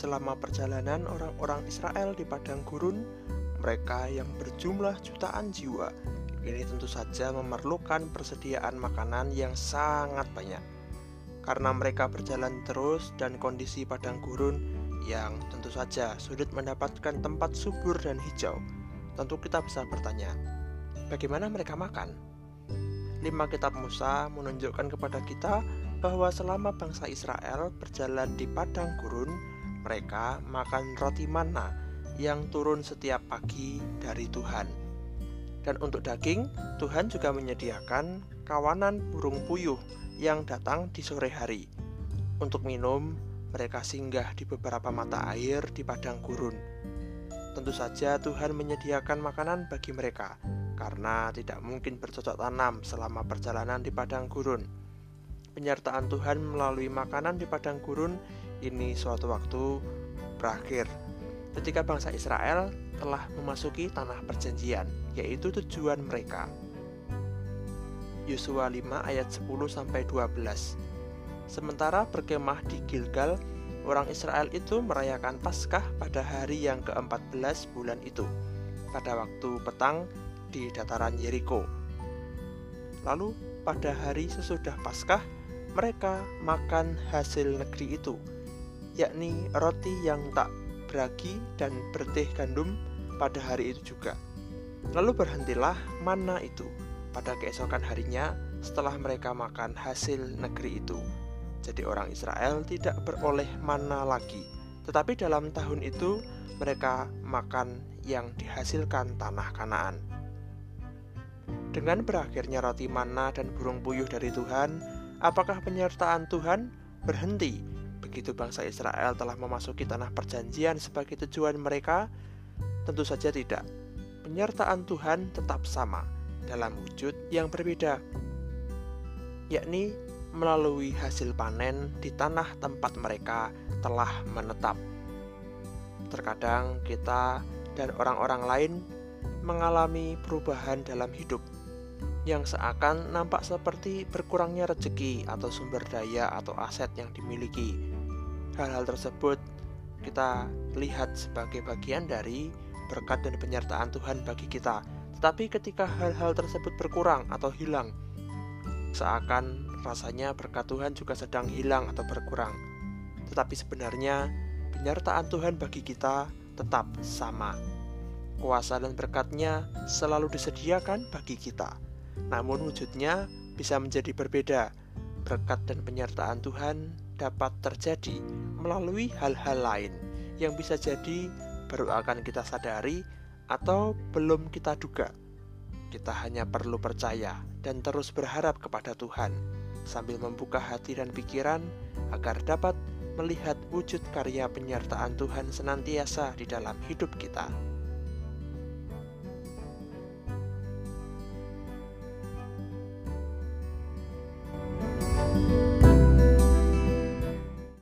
selama perjalanan orang-orang Israel di padang gurun, mereka yang berjumlah jutaan jiwa ini tentu saja memerlukan persediaan makanan yang sangat banyak. Karena mereka berjalan terus dan kondisi padang gurun yang tentu saja sulit mendapatkan tempat subur dan hijau, tentu kita bisa bertanya, bagaimana mereka makan? Lima kitab Musa menunjukkan kepada kita bahwa selama bangsa Israel berjalan di padang gurun, mereka makan roti mana yang turun setiap pagi dari Tuhan. Dan untuk daging, Tuhan juga menyediakan kawanan burung puyuh yang datang di sore hari. Untuk minum, mereka singgah di beberapa mata air di padang gurun. Tentu saja Tuhan menyediakan makanan bagi mereka, karena tidak mungkin bercocok tanam selama perjalanan di padang gurun. Penyertaan Tuhan melalui makanan di padang gurun ini suatu waktu berakhir ketika bangsa Israel telah memasuki tanah perjanjian, yaitu tujuan mereka. Yosua 5 ayat 10 sampai 12. Sementara berkemah di Gilgal, orang Israel itu merayakan Paskah pada hari yang ke-14 bulan itu, pada waktu petang di dataran Yeriko. Lalu pada hari sesudah Paskah, mereka makan hasil negeri itu, yakni roti yang tak beragi dan berteh gandum pada hari itu juga. Lalu berhentilah mana itu pada keesokan harinya setelah mereka makan hasil negeri itu. Jadi orang Israel tidak beroleh mana lagi, tetapi dalam tahun itu mereka makan yang dihasilkan tanah Kanaan. Dengan berakhirnya roti mana dan burung puyuh dari Tuhan, apakah penyertaan Tuhan berhenti begitu bangsa Israel telah memasuki tanah perjanjian sebagai tujuan mereka? Tentu saja tidak. Penyertaan Tuhan tetap sama dalam wujud yang berbeda, yakni melalui hasil panen di tanah tempat mereka telah menetap. Terkadang kita dan orang-orang lain mengalami perubahan dalam hidup yang seakan nampak seperti berkurangnya rezeki atau sumber daya atau aset yang dimiliki hal-hal tersebut kita lihat sebagai bagian dari berkat dan penyertaan Tuhan bagi kita. Tetapi ketika hal-hal tersebut berkurang atau hilang, seakan rasanya berkat Tuhan juga sedang hilang atau berkurang. Tetapi sebenarnya penyertaan Tuhan bagi kita tetap sama. Kuasa dan berkatnya selalu disediakan bagi kita. Namun wujudnya bisa menjadi berbeda. Berkat dan penyertaan Tuhan dapat terjadi melalui hal-hal lain yang bisa jadi baru akan kita sadari atau belum kita duga. Kita hanya perlu percaya dan terus berharap kepada Tuhan sambil membuka hati dan pikiran agar dapat melihat wujud karya penyertaan Tuhan senantiasa di dalam hidup kita.